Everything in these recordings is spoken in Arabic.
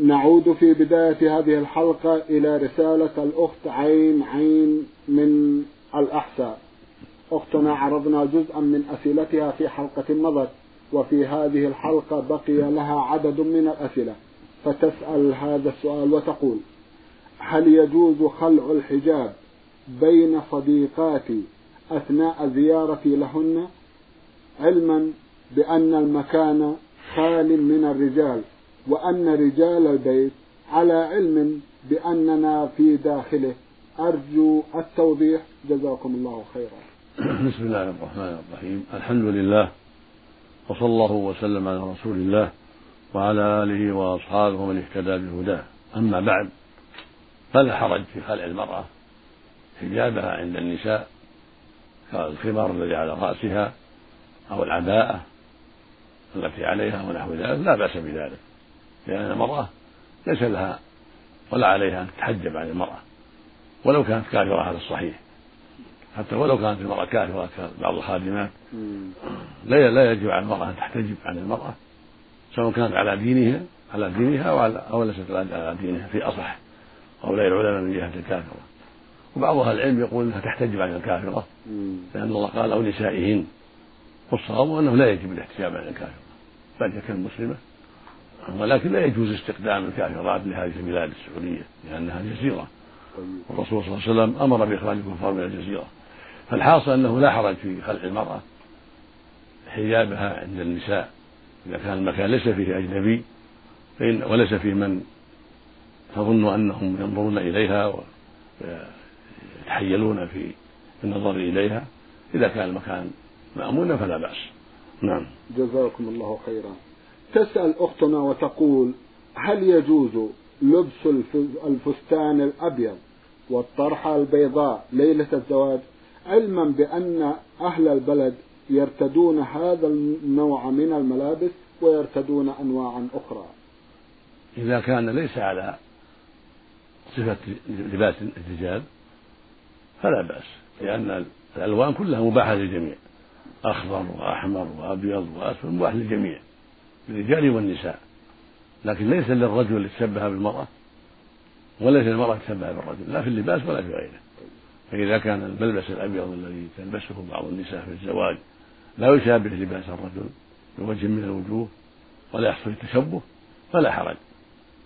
نعود في بداية هذه الحلقة إلى رسالة الأخت عين عين من الأحساء. أختنا عرضنا جزءا من أسئلتها في حلقة مضت وفي هذه الحلقة بقي لها عدد من الأسئلة. فتسأل هذا السؤال وتقول هل يجوز خلع الحجاب بين صديقاتي أثناء زيارتي لهن؟ علما بأن المكان خال من الرجال. وأن رجال البيت على علم بأننا في داخله. أرجو التوضيح. جزاكم الله خيرا. بسم الله الرحمن الرحيم. الحمد لله وصلى الله وسلم على رسول الله وعلى آله وأصحابه ومن اهتدى بهداه أما بعد فلا حرج في خلع المرأة. حجابها عند النساء كالخمار الذي على رأسها أو العباءة التي عليها ونحو ذلك. لا بأس بذلك. لأن المرأة ليس لها ولا عليها أن تتحجب عن المرأة ولو كانت كافرة على الصحيح. حتى ولو كانت المرأة كافرة كبعض الخادمات لا لا يجب على المرأة أن تحتجب عن المرأة سواء كانت على دينها على دينها أو على أو ليست على دينها في أصح. هؤلاء العلماء من جهة الكافرة. وبعض أهل العلم يقول أنها تحتجب عن الكافرة لأن الله قال أو نسائهن. والصواب أنه لا يجب الاحتجاب عن الكافرة بل تكون مسلمة ولكن لا يجوز استخدام الكافرات لهذه البلاد السعودية لأنها جزيرة. والرسول صلى الله عليه وسلم أمر بإخراج الكفار من الجزيرة. فالحاصل أنه لا حرج في خلع المرأة حجابها عند النساء. إذا كان المكان ليس فيه أجنبي فإن وليس فيه من تظن أنهم ينظرون إليها ويتحيلون في النظر إليها. إذا كان المكان مأمونا فلا بأس. نعم. جزاكم الله خيرا. تسأل أختنا وتقول هل يجوز لبس الفستان الأبيض والطرحة البيضاء ليلة الزواج؟ علما بأن أهل البلد يرتدون هذا النوع من الملابس ويرتدون أنواعا أخرى. إذا كان ليس على صفة لباس الرجال فلا بأس لأن الألوان كلها مباحة للجميع أخضر وأحمر وأبيض وأسود مباح للجميع. للرجال والنساء لكن ليس للرجل يتشبه بالمرأة وليس للمرأة تشبه بالرجل لا في اللباس ولا في غيره. فإذا كان الملبس الأبيض الذي تلبسه بعض النساء في الزواج لا يشابه لباس الرجل بوجه من الوجوه ولا يحصل التشبه فلا حرج.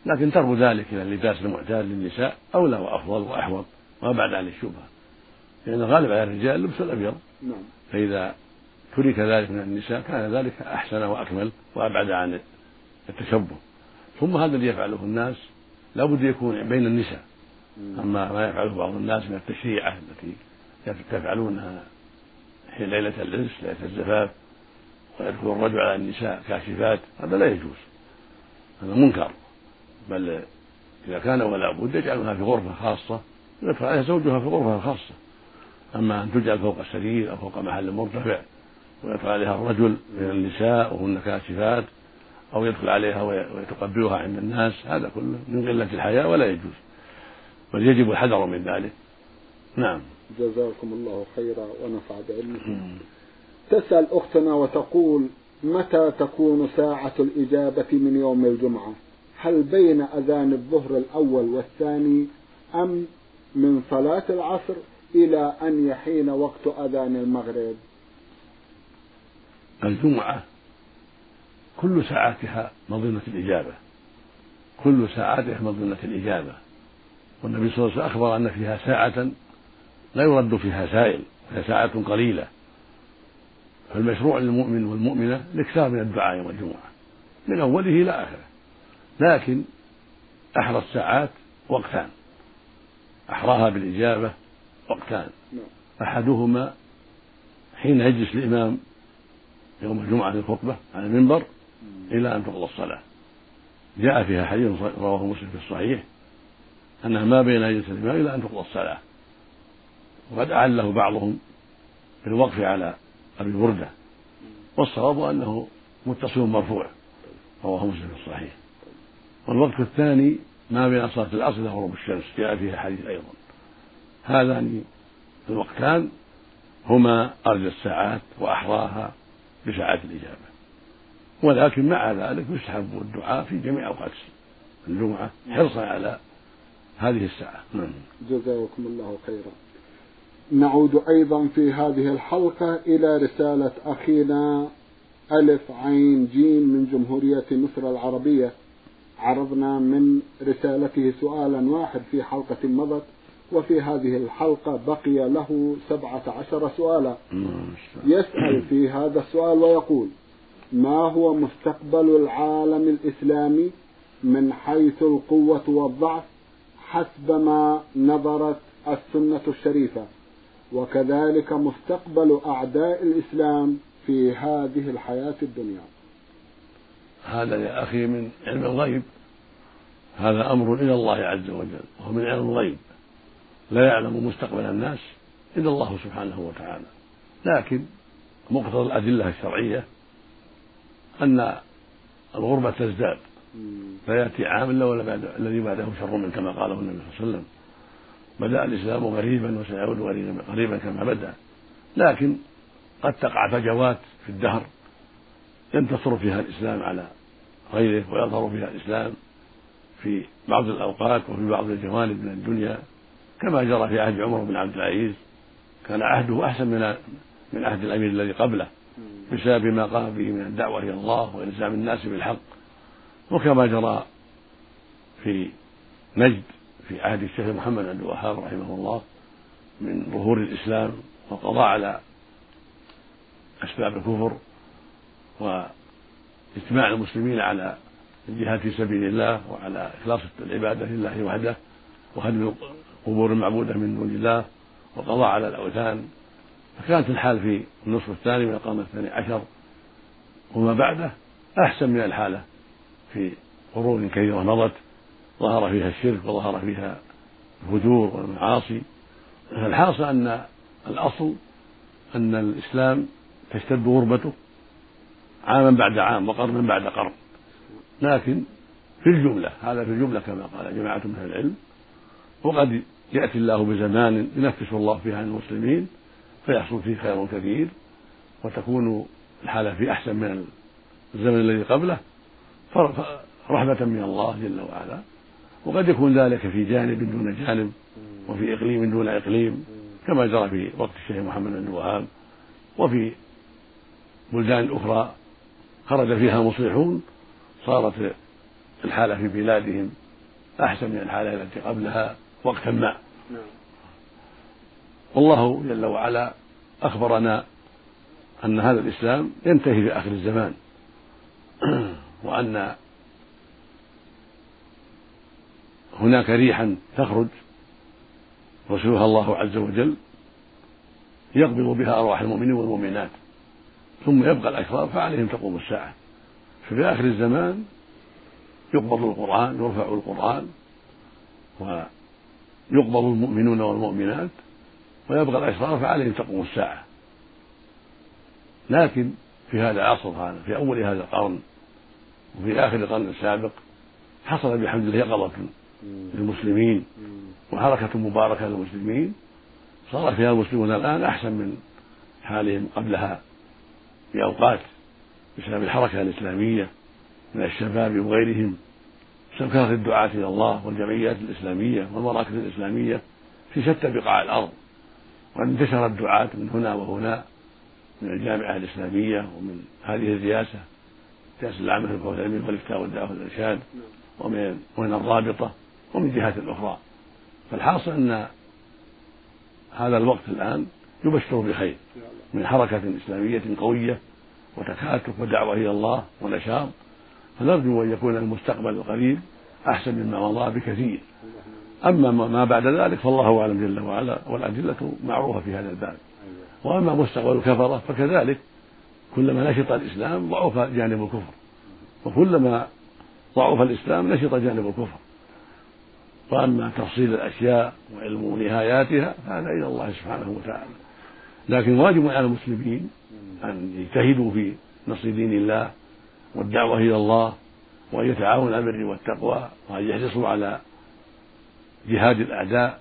لكن ترك ذلك إلى اللباس المعتاد للنساء أولى وأفضل وأحوط وما بعد عن الشبهة. لأن الغالب على الرجال لبس الأبيض. نعم. فإذا ترك ذلك من النساء كان ذلك أحسن وأكمل وأبعد عن التشبه. ثم هذا الذي يفعله الناس لا بد يكون بين النساء. أما ما يفعله بعض الناس من التشريعة التي يفعلونها حين ليلة العرس ليلة الزفاف ويدخل الرجل على النساء كاشفات هذا لا يجوز. هذا منكر. بل إذا كان ولا بد يجعلونها في غرفة خاصة ويدخل عليها زوجها في غرفة خاصة. أما أن تجعل فوق السرير أو فوق محل مرتفع ويدخل عليها الرجل من النساء وهن كاشفات أو يدخل عليها ويتقبلها عند الناس هذا كله من قلة الحياء ولا يجوز. بل يجب الحذر من ذلك. نعم. جزاكم الله خيرا ونفع بعلمكم. تسأل أختنا وتقول متى تكون ساعة الإجابة من يوم الجمعة؟ هل بين أذان الظهر الأول والثاني أم من صلاة العصر إلى أن يحين وقت أذان المغرب؟ الجمعة كل ساعاتها مظنة الإجابة. كل ساعاتها مظنة الإجابة. والنبي صلى الله عليه وسلم أخبر أن فيها ساعة لا يرد فيها سائل وهي ساعة قليلة. فالمشروع للمؤمن والمؤمنة الإكثار من الدعاء يوم الجمعة من أوله إلى آخره. لكن أحرى الساعات وقتان. أحراها بالإجابة وقتان. نعم. أحدهما حين يجلس الإمام يوم الجمعة في الخطبة على المنبر إلى أن تقضى الصلاة. جاء فيها حديث رواه مسلم في الصحيح أنها ما بين يجلس الإمام إلى أن تقضى الصلاة. وقد أعله بعضهم بالوقف على أبي بردة والصواب أنه متصل مرفوع رواه مسلم في الصحيح. والوقت الثاني ما بين صلاة العصر إلى غروب الشمس جاء فيها حديث أيضا. هذان الوقتان هما أرجى الساعات وأحراها بساعات الإجابة. ولكن مع ذلك يستحب الدعاء في جميع أوقات الجمعة حرصا على هذه الساعة. نعم. جزاكم الله خيرا. نعود أيضا في هذه الحلقة إلى رسالة أخينا ألف عين جيم من جمهورية مصر العربية. عرضنا من رسالته سؤالا واحد في حلقة مضت. وفي هذه الحلقة بقي له سبعة عشر سؤالا. يسأل في هذا السؤال ويقول ما هو مستقبل العالم الإسلامي من حيث القوة والضعف حسب ما نظرت السنة الشريفة؟ وكذلك مستقبل أعداء الإسلام في هذه الحياة الدنيا. هذا يا أخي من علم الغيب. هذا أمر إلى الله عز وجل وهو من علم الغيب. لا يعلم مستقبل الناس إلا الله سبحانه وتعالى. لكن مقتضى الأدلة الشرعية أن الغربة تزداد. لا يأتي عام إلا ولا بعد الذي بعده شر من كما قاله النبي صلى الله عليه وسلم. بدأ الإسلام غريبا وسيعود غريبا كما بدأ. لكن قد تقع فجوات في الدهر ينتصر فيها الإسلام على غيره ويظهر فيها الإسلام في بعض الأوقات وفي بعض الجوانب من الدنيا. كما جرى في عهد عمر بن عبد العزيز كان عهده أحسن من من عهد الأمير الذي قبله بسبب ما قام به من الدعوة إلى الله وإلزام الناس بالحق. وكما جرى في نجد في عهد الشيخ محمد عبد الوهاب رحمه الله من ظهور الإسلام والقضاء على أسباب الكفر واجتماع المسلمين على الجهاد في سبيل الله وعلى إخلاص العبادة لله وحده وهدم القبور المعبودة من دون الله والقضاء على الأوثان. فكانت الحال في النصف الثاني من القرن الثاني عشر. وما بعده أحسن من الحالة في قرون كثيرة مضت. ظهر فيها الشرك وظهر فيها الفجور والمعاصي. فالحاصل أن الأصل أن الإسلام تشتد غربته عاما بعد عام وقرنا بعد قرن. لكن في الجملة هذا في الجملة كما قال جماعة من أهل العلم. وقد يأتي الله بزمان ينفس الله فيه عن المسلمين فيحصل فيه خير كثير وتكون الحالة في أحسن من الزمن الذي قبله رحمة من الله جل وعلا. وقد يكون ذلك في جانب دون جانب وفي إقليم دون إقليم كما جرى في وقت الشيخ محمد بن الوهاب وفي بلدان أخرى خرج فيها مصلحون صارت الحالة في بلادهم أحسن من الحالة التي قبلها. وقتا ما. نعم. والله جل وعلا أخبرنا أن هذا الإسلام ينتهي في آخر الزمان. وأن هناك ريحا تخرج يرسلها الله عز وجل يقبض بها أرواح المؤمنين والمؤمنات. ثم يبقى الأشرار فعليهم تقوم الساعة. ففي آخر الزمان يقبض القرآن يرفع القرآن ويقبض المؤمنون والمؤمنات ويبقى الأشرار فعليهم تقوم الساعة. لكن في هذا العصر هذا في أول هذا القرن وفي آخر القرن السابق حصل بحمد الله يقظة للمسلمين وحركة مباركة للمسلمين. صار فيها المسلمون الآن أحسن من حالهم قبلها في أوقات بسبب الحركة الإسلامية من الشباب وغيرهم. كثرة الدعاة إلى الله والجمعيات الإسلامية والمراكز الإسلامية في شتى بقاع الأرض. وقد انتشر الدعاة من هنا وهنا من الجامعة الإسلامية ومن هذه الرئاسة الرئاسة العامة للبحوث العلمية والإفتاء والدعوة والإرشاد ومن ومن الرابطة ومن جهات أخرى فالحاصل أن هذا الوقت الآن يبشر بخير من حركة إسلامية قوية وتكاتف ودعوة إلى الله ونشاط فنرجو أن يكون المستقبل القريب أحسن مما مضى بكثير. أما ما بعد ذلك فالله أعلم جل وعلا والأدلة معروفة في هذا الباب. وأما مستقبل الكفرة فكذلك كلما نشط الإسلام ضعف جانب الكفر. وكلما ضعف الإسلام نشط جانب الكفر. وأما تفصيل الأشياء وعلم نهاياتها فهذا إلى الله سبحانه وتعالى. لكن واجب على المسلمين أن يجتهدوا في نصر دين الله والدعوة إلى الله وأن يتعاونوا على البر والتقوى وأن يحرصوا على جهاد الأعداء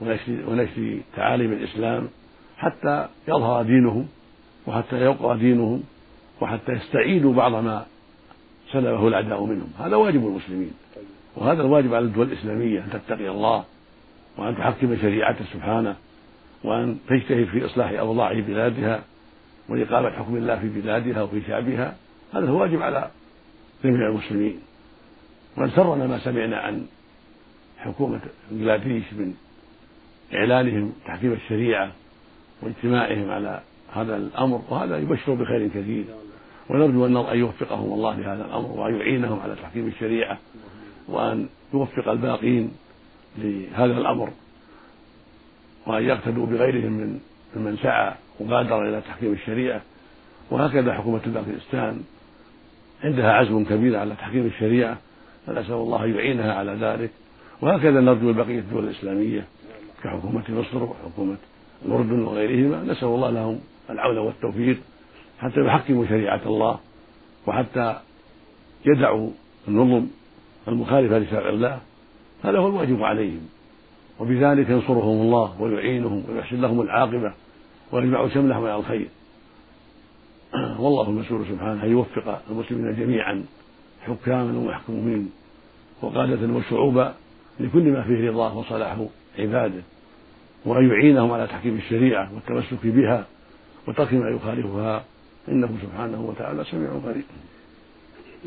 ونشر تعاليم الإسلام حتى يظهر دينهم وحتى يبقى دينهم وحتى يستعيدوا بعض ما سلبه الأعداء منهم. هذا واجب المسلمين. وهذا الواجب على الدول الإسلامية أن تتقي الله وأن تحكم شريعته سبحانه وأن تجتهد في إصلاح أوضاع بلادها وإقامة حكم الله في بلادها وفي شعبها هذا هو واجب على جميع المسلمين. وقد سرنا ما سمعنا عن حكومة بنغلاديش من إعلانهم تحكيم الشريعة واجتماعهم على هذا الأمر وهذا يبشر بخير كثير. ونرجو أن يوفقهم الله لهذا الأمر وأن يعينهم على تحكيم الشريعة وأن يوفق الباقين لهذا الأمر وأن يقتدوا بغيرهم من ممن سعى وبادر إلى تحكيم الشريعة. وهكذا حكومة باكستان عندها عزم كبير على تحكيم الشريعة فنسأل الله أن يعينها على ذلك. وهكذا نرجو بقية الدول الإسلامية كحكومة مصر وحكومة الأردن وغيرهما. نسأل الله لهم العون والتوفيق حتى يحكموا شريعة الله وحتى يدعوا النظم المخالفة لشرع الله. هذا هو الواجب عليهم. وبذلك ينصرهم الله ويعينهم ويحسن لهم العاقبة ويجمع شملهم على الخير. والله المسؤول سبحانه أن يوفق المسلمين جميعا حكاما ومحكومين وقادة وشعوبا لكل ما فيه رضاه وصلاح عباده وأن يعينهم على تحكيم الشريعة والتمسك بها وترك ما يخالفها. إنه سبحانه وتعالى سميع قريب.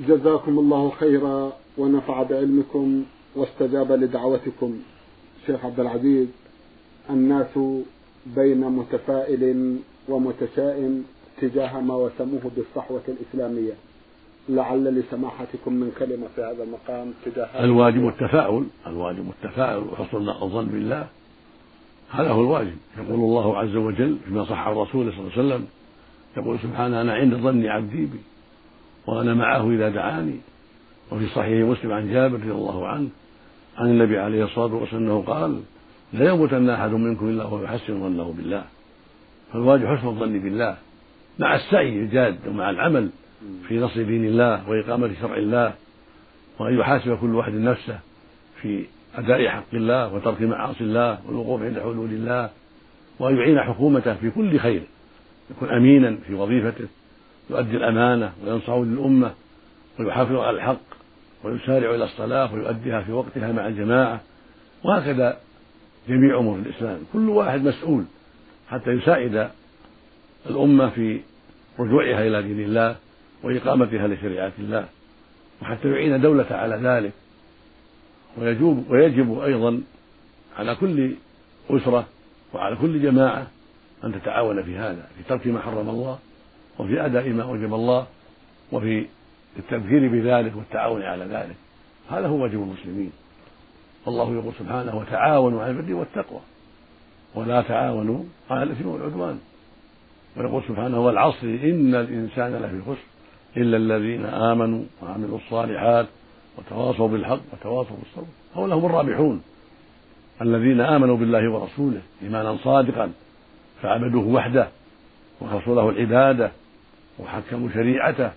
جزاكم الله خيرا ونفع بعلمكم واستجاب لدعوتكم. شيخ عبد العزيز الناس بين متفائل ومتشائم. تجاه ما وسموه بالصحوة الإسلامية. لعل لسماحتكم من كلمة في هذا المقام تجاه الواجب التفاؤل الواجب التفاؤل وحسن الظن بالله. هذا هو الواجب. يقول الله عز وجل فيما صح عن رسوله صلى الله عليه وسلم يقول سبحانه أنا عند ظن عبدي بي وأنا معه إذا دعاني. وفي صحيح مسلم عن جابر رضي الله عنه عن النبي عليه الصلاة والسلام أنه قال لا يموتن أحد منكم إلا وهو يحسن ظنه بالله. فالواجب حسن الظن بالله. مع السعي الجاد ومع العمل في نصر دين الله وإقامة شرع الله وأن يحاسب كل واحد نفسه في أداء حق الله وترك معاصي الله والوقوف عند حدود الله وأن يعين حكومته في كل خير يكون أمينا في وظيفته يؤدي الأمانة وينصح للأمة ويحافظ على الحق ويسارع إلى الصلاة ويؤديها في وقتها مع الجماعة وهكذا جميع أمور الإسلام. كل واحد مسؤول حتى يساعد الأمة في رجوعها إلى دين الله وإقامتها لشريعة الله وحتى يعين دولة على ذلك. ويجوب ويجب أيضا على كل أسرة وعلى كل جماعة أن تتعاون في هذا في ترك ما حرم الله وفي أداء ما أوجب الله وفي التبكير بذلك والتعاون على ذلك. هذا هو واجب المسلمين. والله يقول سبحانه وتعاونوا على البر والتقوى ولا تعاونوا على الإثم والعدوان. ويقول سبحانه والعصر إن الإنسان لفي خسر إلا الذين آمنوا وعملوا الصالحات وتواصوا بالحق وتواصوا بالصبر. هؤلاء هم الرابحون الذين آمنوا بالله ورسوله إيمانا صادقا فعبدوه وحده وخلصوا له العبادة وحكموا شريعته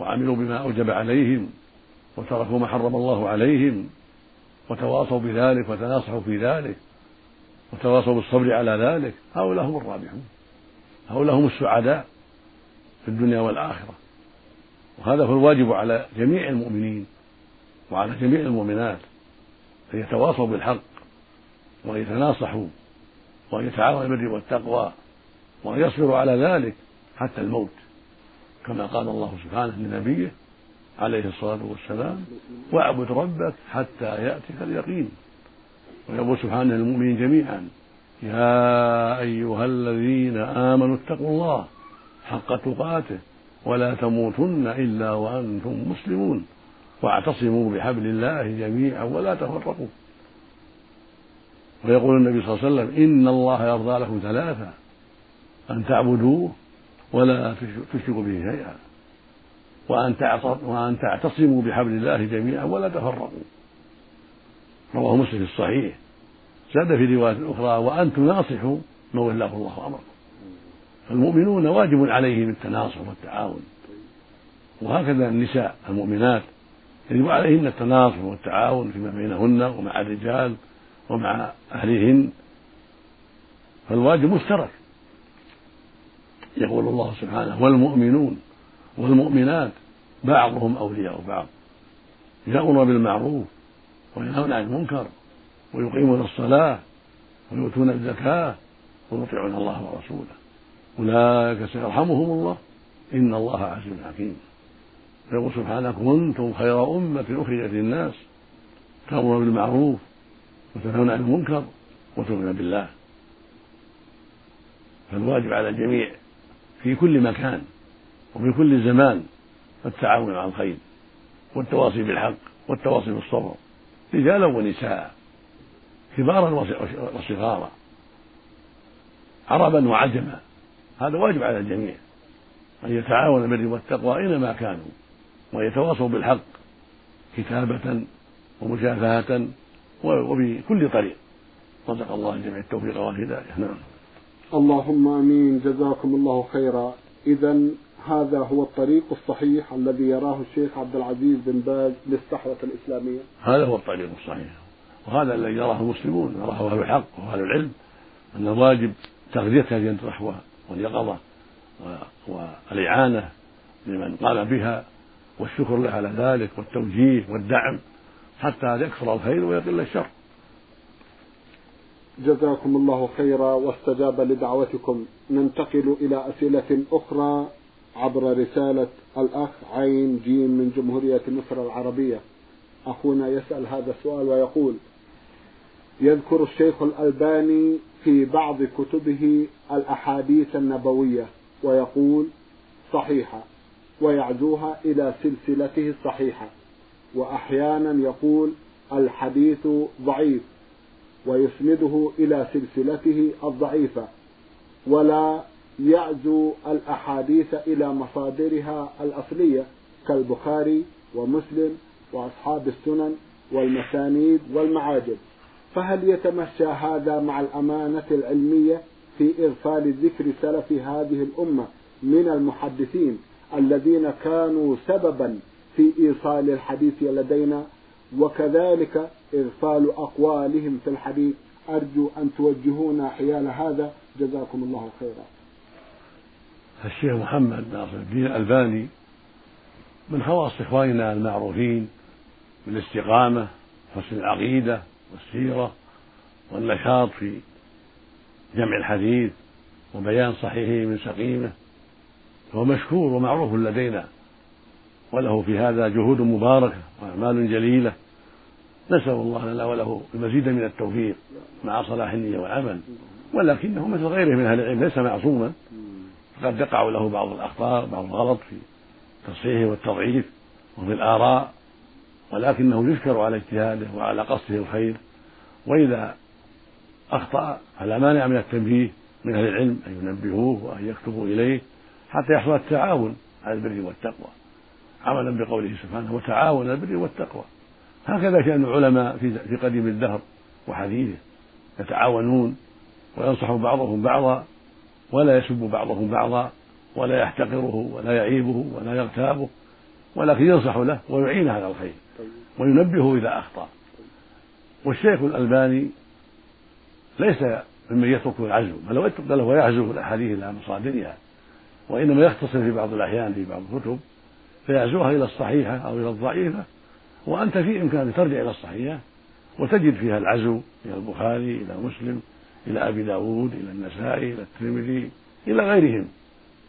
وعملوا بما أوجب عليهم وتركوا ما حرم الله عليهم وتواصوا بذلك وتناصحوا في ذلك وتواصوا بالصبر على ذلك. هؤلاء هم الرابحون. هؤلاء هم السعداء في الدنيا والآخرة. وهذا هو الواجب على جميع المؤمنين وعلى جميع المؤمنات أن يتواصوا بالحق وأن يتناصحوا وأن يتعاونوا بالبر والتقوى وأن يصبروا على ذلك حتى الموت. كما قال الله سبحانه لنبيه عليه الصلاة والسلام واعبد ربك حتى يأتيك اليقين ويقول سبحانه للمؤمنين جميعا يا أيها الذين آمنوا اتقوا الله حق تقاته ولا تموتن إلا وأنتم مسلمون واعتصموا بحبل الله جميعا ولا تفرقوا. ويقول النبي صلى الله عليه وسلم إن الله يرضى لكم ثلاثة أن تعبدوه ولا تشركوا به شيئا وأن تعتصموا بحبل الله جميعا ولا تفرقوا. رواه مسلم في الصحيح. زاد في رواية أخرى وأن تناصحوا من ولاه الله أمركم فالمؤمنون واجب عليهم التناصح والتعاون. وهكذا النساء المؤمنات يجب عليهن التناصح والتعاون فيما بينهن ومع الرجال ومع أهلهن. فالواجب مشترك. يقول الله سبحانه والمؤمنون والمؤمنات بعضهم أولياء بعض. يأمر بالمعروف وينهون عن المنكر. ويقيمون الصلاة ويؤتون الزكاة ويطيعون الله ورسوله. أولئك سيرحمهم الله. إن الله عزيز حكيم. يقول سبحانه كنتم خير أمة أخرجت للناس. تأمرون بالمعروف وتنهون عن المنكر وتؤمنون بالله. فالواجب على الجميع في كل مكان وفي كل زمان التعاون على الخير والتواصي بالحق والتواصي بالصبر رجالا ونساء. كبارا وصغارا. عربا وعجما. هذا واجب على الجميع. أن يتعاون بالبر والتقوى أينما كانوا. ويتواصوا بالحق. كتابة ومشافهة وبكل طريق. رزق الله الجميع. التوفيق والهداية. نعم. اللهم آمين. جزاكم الله خيرا. اذا هذا هو الطريق الصحيح الذي يراه الشيخ عبد العزيز بن باز للصحوة الإسلامية. هذا هو الطريق الصحيح. وهذا الذي يراه المسلمون يراه أهل الحق وأهل العلم أن الواجب تغذية هذه الصحوة واليقظة والإعانة لمن قام بها والشكر له على ذلك والتوجيه والدعم حتى يكثر الخير ويقل الشر. جزاكم الله خيرا واستجاب لدعوتكم. ننتقل إلى أسئلة أخرى عبر رسالة الأخ عين جيم من جمهورية مصر العربية. أخونا يسأل هذا السؤال ويقول يذكر الشيخ الألباني في بعض كتبه الأحاديث النبوية ويقول صحيحة ويعزوها إلى سلسلته الصحيحة وأحيانا يقول الحديث ضعيف ويسنده إلى سلسلته الضعيفة ولا يعزو الأحاديث إلى مصادرها الأصلية كالبخاري ومسلم وأصحاب السنن والمسانيد والمعاجب فهل يتمشى هذا مع الأمانة العلمية في إغفال ذكر سلف هذه الأمة من المحدثين الذين كانوا سببا في إيصال الحديث لدينا؟ وكذلك إغفال أقوالهم في الحديث. أرجو أن توجهونا حيال هذا. جزاكم الله خيرا. الشيخ محمد ناصر الدين الألباني من خواص إخواننا المعروفين بالاستقامة حسن العقيدة والسيرة والنشاط في جمع الحديث وبيان صحيحه من سقيمه فهو مشكور ومعروف لدينا وله في هذا جهود مباركة وأعمال جليلة. نسأل الله لنا وله المزيد من التوفيق مع صلاح النية والعمل ولكنه مثل غيره من أهل العلم ليس معصوما. فقد يقع له بعض الأخطاء بعض الغلط في تصحيحه والتضعيف وفي الآراء. ولكنه يشكر على اجتهاده وعلى قصده الخير وإذا أخطأ فلا مانع من التنبيه من أهل العلم أن ينبهوه وأن يكتبوا إليه حتى يحصل التعاون على البر والتقوى. عملا بقوله سبحانه وتعاون على البر والتقوى. هكذا كان العلماء في قديم الدهر وحديثه يتعاونون وينصح بعضهم بعضا ولا يسب بعضهم بعضا ولا يحتقره ولا يعيبه ولا يغتابه ولكن ينصح له ويعينه على الخير. وينبهه إذا أخطأ والشيخ الألباني ليس ممن يترك العزو بل هو يعزو الأحاديث إلى مصادرها وإنما يختصر في بعض الأحيان في بعض الكتب فيعزوها إلى الصحيحة أو إلى الضعيفة وأنت في إمكانك ترجع إلى الصحيحة وتجد فيها العزو إلى البخاري إلى مسلم إلى أبي داود إلى النسائي إلى الترمذي إلى غيرهم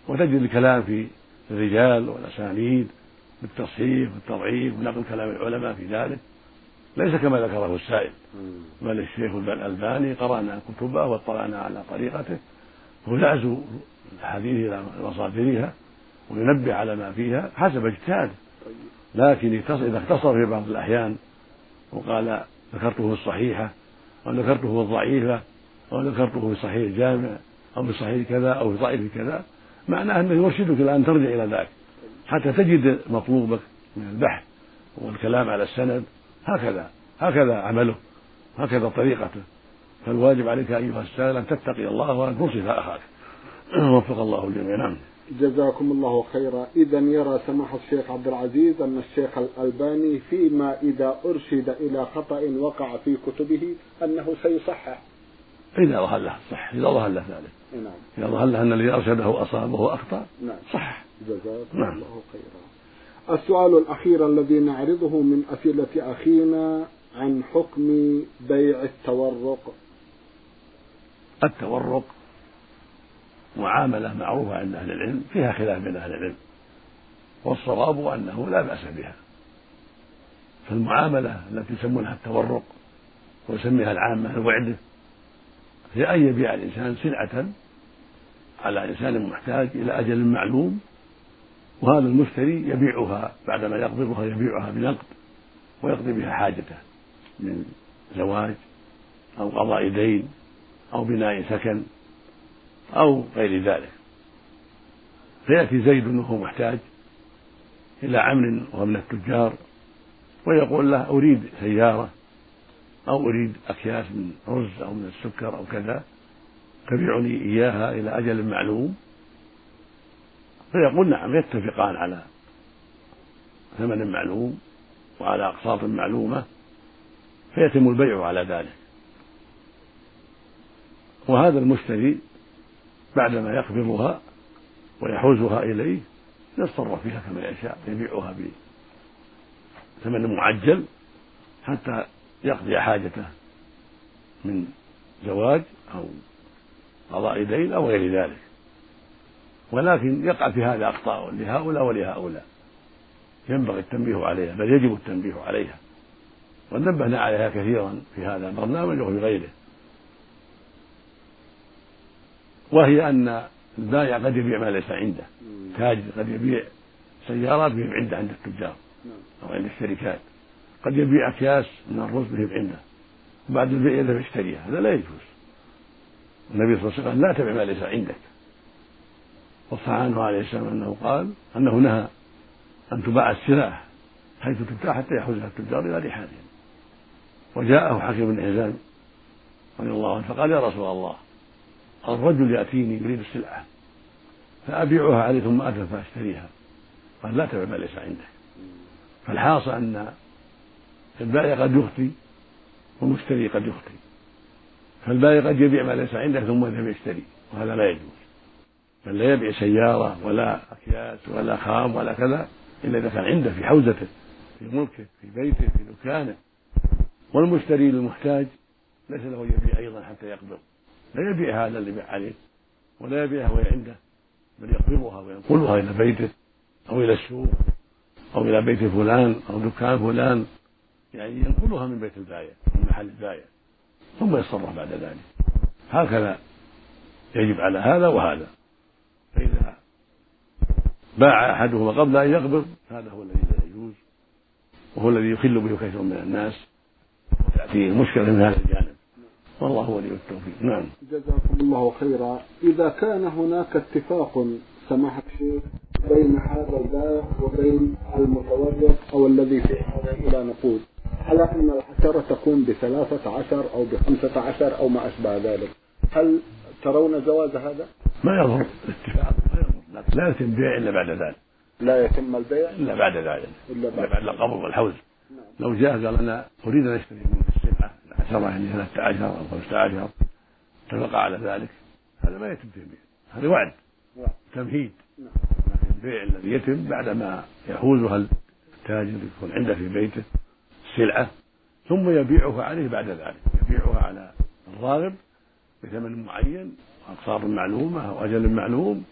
وتجد الكلام في الرجال والأسانيد بالتصحيح والتضعيف ونقل كلام العلماء في ذلك. ليس كما ذكره السائل. بل الشيخ الألباني قرأنا كتبه واطلعنا على طريقته. ويعزو الحديث إلى مصادرها وينبه على ما فيها حسب اجتهاده. لكن إذا اختصر في بعض الأحيان وقال ذكرته الصحيحة أو ذكرته الضعيفة أو ذكرته في صحيح الجامع أو في صحيح كذا أو في ضعيف كذا معناه أنه يرشدك إلى أن ترجع إلى ذاك. حتى تجد مطلوبك من البحث والكلام على السند. هكذا هكذا عمله هكذا طريقته. فالواجب عليك أيها السائل أن تتقي الله وأن تنصف أخاك. وفق الله الجميع. نعم. جزاكم الله خيرا. إذا يرى سماحة الشيخ عبد العزيز أن الشيخ الألباني فيما إذا أرشد إلى خطأ وقع في كتبه أنه سيصحح. إذا ظهر له صح إذا ظهر له ذلك. نعم. إذا ظهر له أن الذي أرشده أصاب وهو أخطأ نعم. صح. جزاكم نعم. الله خيرا. السؤال الأخير الذي نعرضه من أسئلة أخينا عن حكم بيع التورق. التورق معاملة معروفة عند أهل العلم فيها خلاف بين أهل العلم والصواب أنه لا بأس بها. فالمعاملة التي يسمونها التورق ويسميها العامة الوعدة هي أن يبيع الإنسان سلعة على إنسان محتاج إلى أجل معلوم وهذا المشتري يبيعها بعدما يقبضها يبيعها بنقد ويقضي بها حاجته من زواج أو قضاء دين أو بناء سكن أو غير ذلك. فيأتي زيد وهو محتاج إلى عمر وهو من التجار ويقول له أريد سيارة أو أريد أكياس من رز أو من السكر أو كذا تبيعني إياها إلى أجل معلوم؟ فيقول نعم يتفقان على ثمن معلوم وعلى أقساط معلومة فيتم البيع على ذلك. وهذا المشتري بعدما يقبضها ويحوزها إليه يتصرف فيها كما يشاء يبيعها بثمن معجل حتى يقضي حاجته من زواج أو قضاء دين أو غير ذلك. ولكن يقع في هذا أخطاء لهؤلاء ولهؤلاء. ينبغي التنبيه عليها بل يجب التنبيه عليها. ونبهنا عليها كثيرا في هذا البرنامج وفي غيره. وهي أن البائع قد يبيع ما ليس عنده. تاجر قد يبيع سيارات بهم عنده عند التجار أو عند الشركات. قد يبيع أكياس من الرز بهم عنده وبعد البيع يذهب يشتريها. هذا لا يجوز. النبي صلى الله عليه وسلم لا تبع ما ليس عندك. وصح عنه عليه السلام أنه قال أنه نهى أن تباع السلع حيث تبتاع حتى يحوزها التجار إلى رحالهم وجاءه حكيم بن حزام رضي الله عنه فقال يا رسول الله الرجل يأتيني يريد السلعة فأبيعها عليه ثم أذهب فأشتريها. قال لا تبع ما ليس عندك. فالحاصل أن البائع قد يخطي والمشتري قد يخطي. فالبائع قد يبيع ما ليس عنده ثم يذهب يشتري وهذا لا يجوز. بل لا يبيع سيارة ولا أكياس ولا خام ولا كذا إلا إذا كان عنده في حوزته في ملكه في بيته في دكانه. والمشتري للمحتاج ليس له يبيع أيضا حتى يقبض لا يبيع هذا اللي بيع عليه ولا يبيعها وهي عنده بل يقبضها وينقلها إلى بيته أو إلى السوق أو إلى بيت فلان أو دكان فلان. يعني ينقلها من بيت البايع من محل البايع ثم يتصرف بعد ذلك. هكذا يجب على هذا وهذا. فإذا باع أحدهما قبل أن يقبض هذا هو الذي لا يجوز وهو الذي يخل به كثير من الناس وتأتيه المشكلة من هذا الجانب. والله ولي التوفيق. نعم. جزاكم الله خيرا. إذا كان هناك اتفاق سماحة الشيخ بين هذا الباب وبين المتورط أو الذي في إلى نقود. على أن الحشرة تكون بثلاثة عشر أو بخمسة عشر أو ما أشبه ذلك. هل ترون جواز هذا؟ ما يضر. الاتفاق ما يضر لا يتم البيع إلا بعد ذلك. لا يتم البيع؟ إلا بعد ذلك. إلا بعد, بعد القبض والحوز. نعم. لو جاء قال أنا أريد أن أشتري منك السلعة العشرة يعني ثلاثة عشر أو خمسة عشر اتفق على ذلك. هذا ما يتم تنبيه. هذا وعد تمهيد. نعم. لكن البيع الذي يتم بعدما يحوزها التاجر يكون عنده في بيته. السلعة ثم يبيعها عليه بعد ذلك. يبيعها على الراغب بثمن معين أقساط معلومة أو أجل معلوم.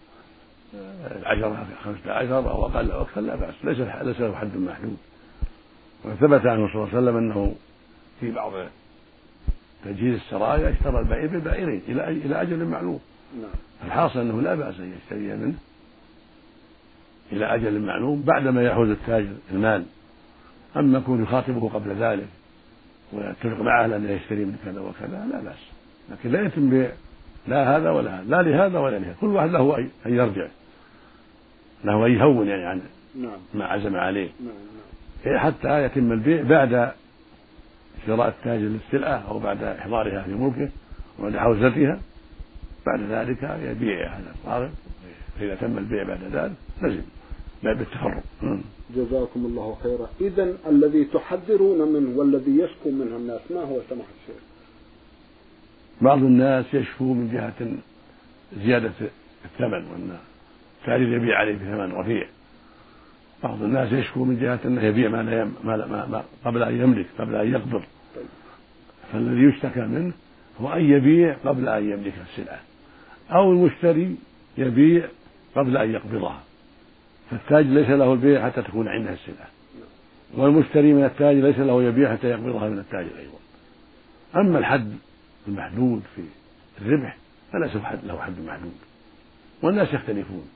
العشرة خمسة عشر أو أقل أو أكثر لا بأس. ليس ليس له حد محدود. وثبت عنه صلى الله عليه وسلم أنه في بعض تجهيز السرايا اشترى البعير بالبعيرين إلى إلى أجل معلوم. نعم. الحاصل أنه لا بأس أن يشتري منه إلى أجل معلوم بعدما يحوز التاجر المال. أما يكون يخاطبه قبل ذلك ويتفق معه أن يشتري من كذا وكذا؟ لا بأس. لكن لا يتم بيع لا هذا ولا هذا. لا لهذا ولا لهذا. كل واحد له أن يرجع. له أن يهون يعني. عن نعم. ما عزم عليه. نعم. نعم. إيه، حتى يتم البيع بعد شراء التاجر للسلعة أو بعد إحضارها في ملكه وبعد حوزتها. بعد ذلك يبيع هذا الصارف فإذا تم البيع بعد ذلك لزم. بالتفرق جزاكم الله خيرا. إذا الذي تحذرون منه والذي يشكو منه الناس ما هو سماحة الشيخ؟ بعض الناس يشكو من جهة زيادة الثمن وأن التاجر يبيع عليه بثمن رفيع. بعض الناس يشكو من جهة أنه يبيع ما, لا يم... ما, لا ما, ما قبل أن يملك قبل أن يقبض. فالذي يشتكى منه هو أن يبيع قبل أن يملك السلعة أو المشتري يبيع قبل أن يقبضها. فالتاج ليس له البيع حتى تكون عنده السلعة والمشتري من التاج ليس له يبيع حتى يقبضها من التاجر أيضا أما الحد المحدود في الربح فليس له حد محدود. والناس يختلفون.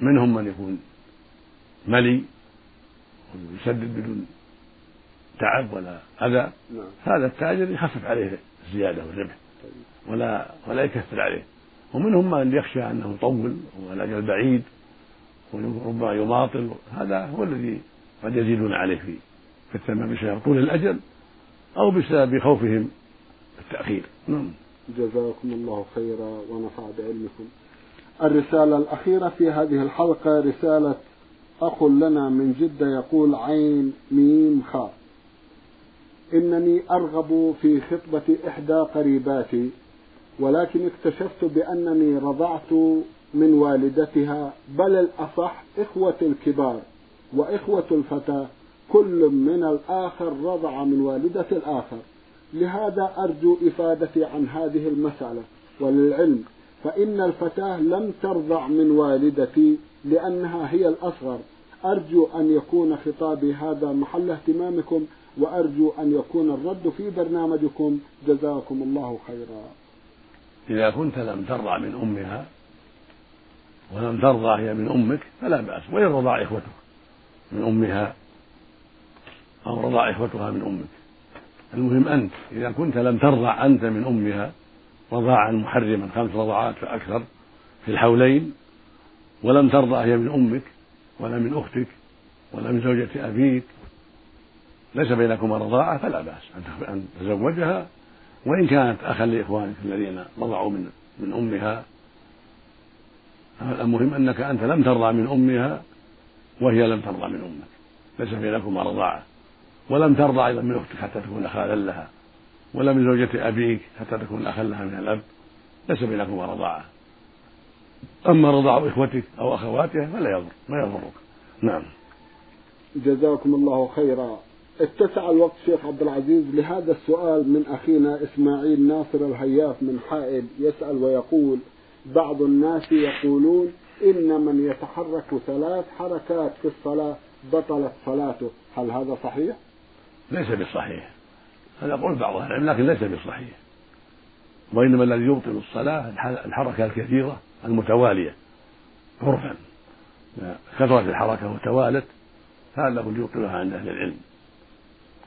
منهم من يكون ملي ويسدد بدون تعب ولا أذى. نعم. هذا التاجر يخفف عليه الزيادة والربح ولا ولا يكثر عليه. ومنهم من يخشى أنه يطول والأجل بعيد. وربما يماطل هذا هو الذي قد يزيدون عليه في في الثمن بسبب طول الأجل أو بسبب خوفهم التأخير. نعم. جزاكم الله خيرا ونفع بعلمكم. الرسالة الأخيرة في هذه الحلقة رسالة أخ لنا من جدة يقول عين ميم خاء. إنني أرغب في خطبة إحدى قريباتي ولكن اكتشفت بأنني رضعت من والدتها بل الأصح إخوة الكبار وإخوة الفتاة كل من الآخر رضع من والدة الآخر. لهذا أرجو إفادتي عن هذه المسألة. وللعلم فإن الفتاة لم ترضع من والدتي لأنها هي الأصغر. أرجو أن يكون خطابي هذا محل اهتمامكم وأرجو أن يكون الرد في برنامجكم. جزاكم الله خيرا. إذا كنت لم ترضع من أمها ولم ترضى هي من أمك فلا بأس وإن رضع إخوتك من أمها أو رضع إخوتها من أمك. المهم أنت إذا كنت لم ترضع أنت من أمها رضاعا محرما خمس رضعات فأكثر في الحولين ولم ترضى هي من أمك ولا من أختك ولا من زوجة أبيك ليس بينكما رضاعة فلا بأس أن تزوجها وإن كانت أخا لإخوانك الذين رضعوا من من أمها المهم أنك أنت لم ترضى من أمها وهي لم ترضى من أمك. ليس بينكما رضاعة ولم ترضى أيضا من أختك حتى تكون خالا لها. ولا من زوجة أبيك حتى تكون أخا لها من الأب. ليس بينكما رضاعة أما رضاع إخوتك أو أخواتها فلا يضر ما يضرك. نعم. جزاكم الله خيرا. اتسع الوقت شيخ عبد العزيز لهذا السؤال من أخينا إسماعيل ناصر الهياف من حائل يسأل ويقول بعض الناس يقولون إن من يتحرك ثلاث حركات في الصلاة بطلت صلاته. هل هذا صحيح؟ ليس بالصحيح هذا قول بعض أهل العلم لكن ليس بالصحيح وإنما الذي يبطل الصلاة الحركة الكثيرة المتوالية عرفا. كثرت الحركة وتوالت هذا هو اللي يبطلها عند أهل العلم.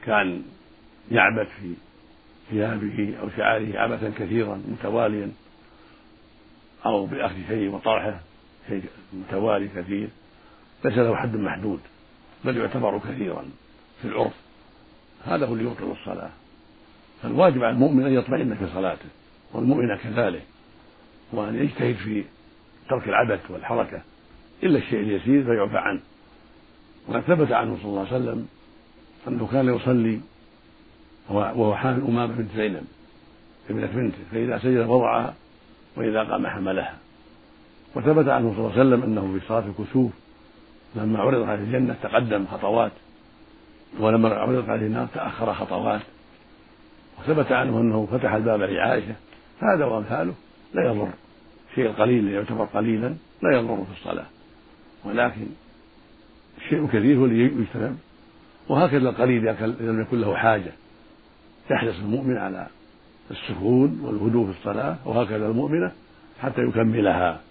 كان يعبث في ثيابه أو شعاره عبثا كثيرا متواليا. أو بأخذ شيء وطرحه شيء متوالي كثير ليس له حد محدود بل يعتبر كثيرا في العرف. هذا هو اللي يبطل الصلاة. فالواجب على المؤمن أن يطمئن في صلاته والمؤمن كذلك وأن يجتهد في ترك العبث والحركة إلا الشيء اليسير فيعفى عنه. وقد ثبت عنه صلى الله عليه وسلم أنه كان يصلي وهو حامل أمامة بنت زينب ابنة بنته فإذا سجد وضعها وإذا قام حملها وثبت عنه صلى الله عليه وسلم أنه في صلاة الكسوف لما عرض عليه الجنة تقدم خطوات ولما عرضت عليه النار تأخر خطوات. وثبت عنه أنه فتح الباب لعائشة هذا وأمثاله لا يضر. الشيء القليل الذي يعتبر قليلا لا يضر في الصلاة. ولكن الشيء الكثير هو اللي يجتنب وهكذا القليل إذا لم يكن له حاجة. يحرص المؤمن على السكون والهدوء في الصلاة وهكذا المؤمنة حتى يكملها.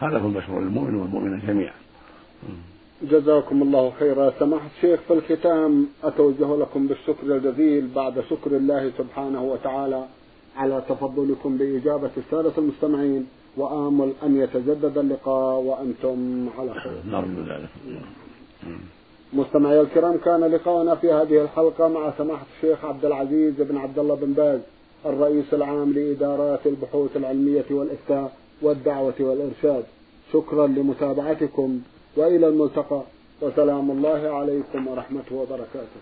هذا هو المشروع للمؤمن والمؤمنة جميعا. جزاكم الله خيرا. سماحة الشيخ في الختام أتوجه لكم بالشكر الجزيل بعد شكر الله سبحانه وتعالى على تفضلكم بإجابة السادة المستمعين وآمل أن يتجدد اللقاء وأنتم على خير. نرجو ذلك مستمعي الكرام كان لقاءنا في هذه الحلقة مع سماحة الشيخ عبد العزيز بن عبد الله بن باز. الرئيس العام لإدارات البحوث العلمية والإفتاء والدعوة والإرشاد. شكرا لمتابعتكم وإلى الملتقى. وسلام الله عليكم ورحمته وبركاته.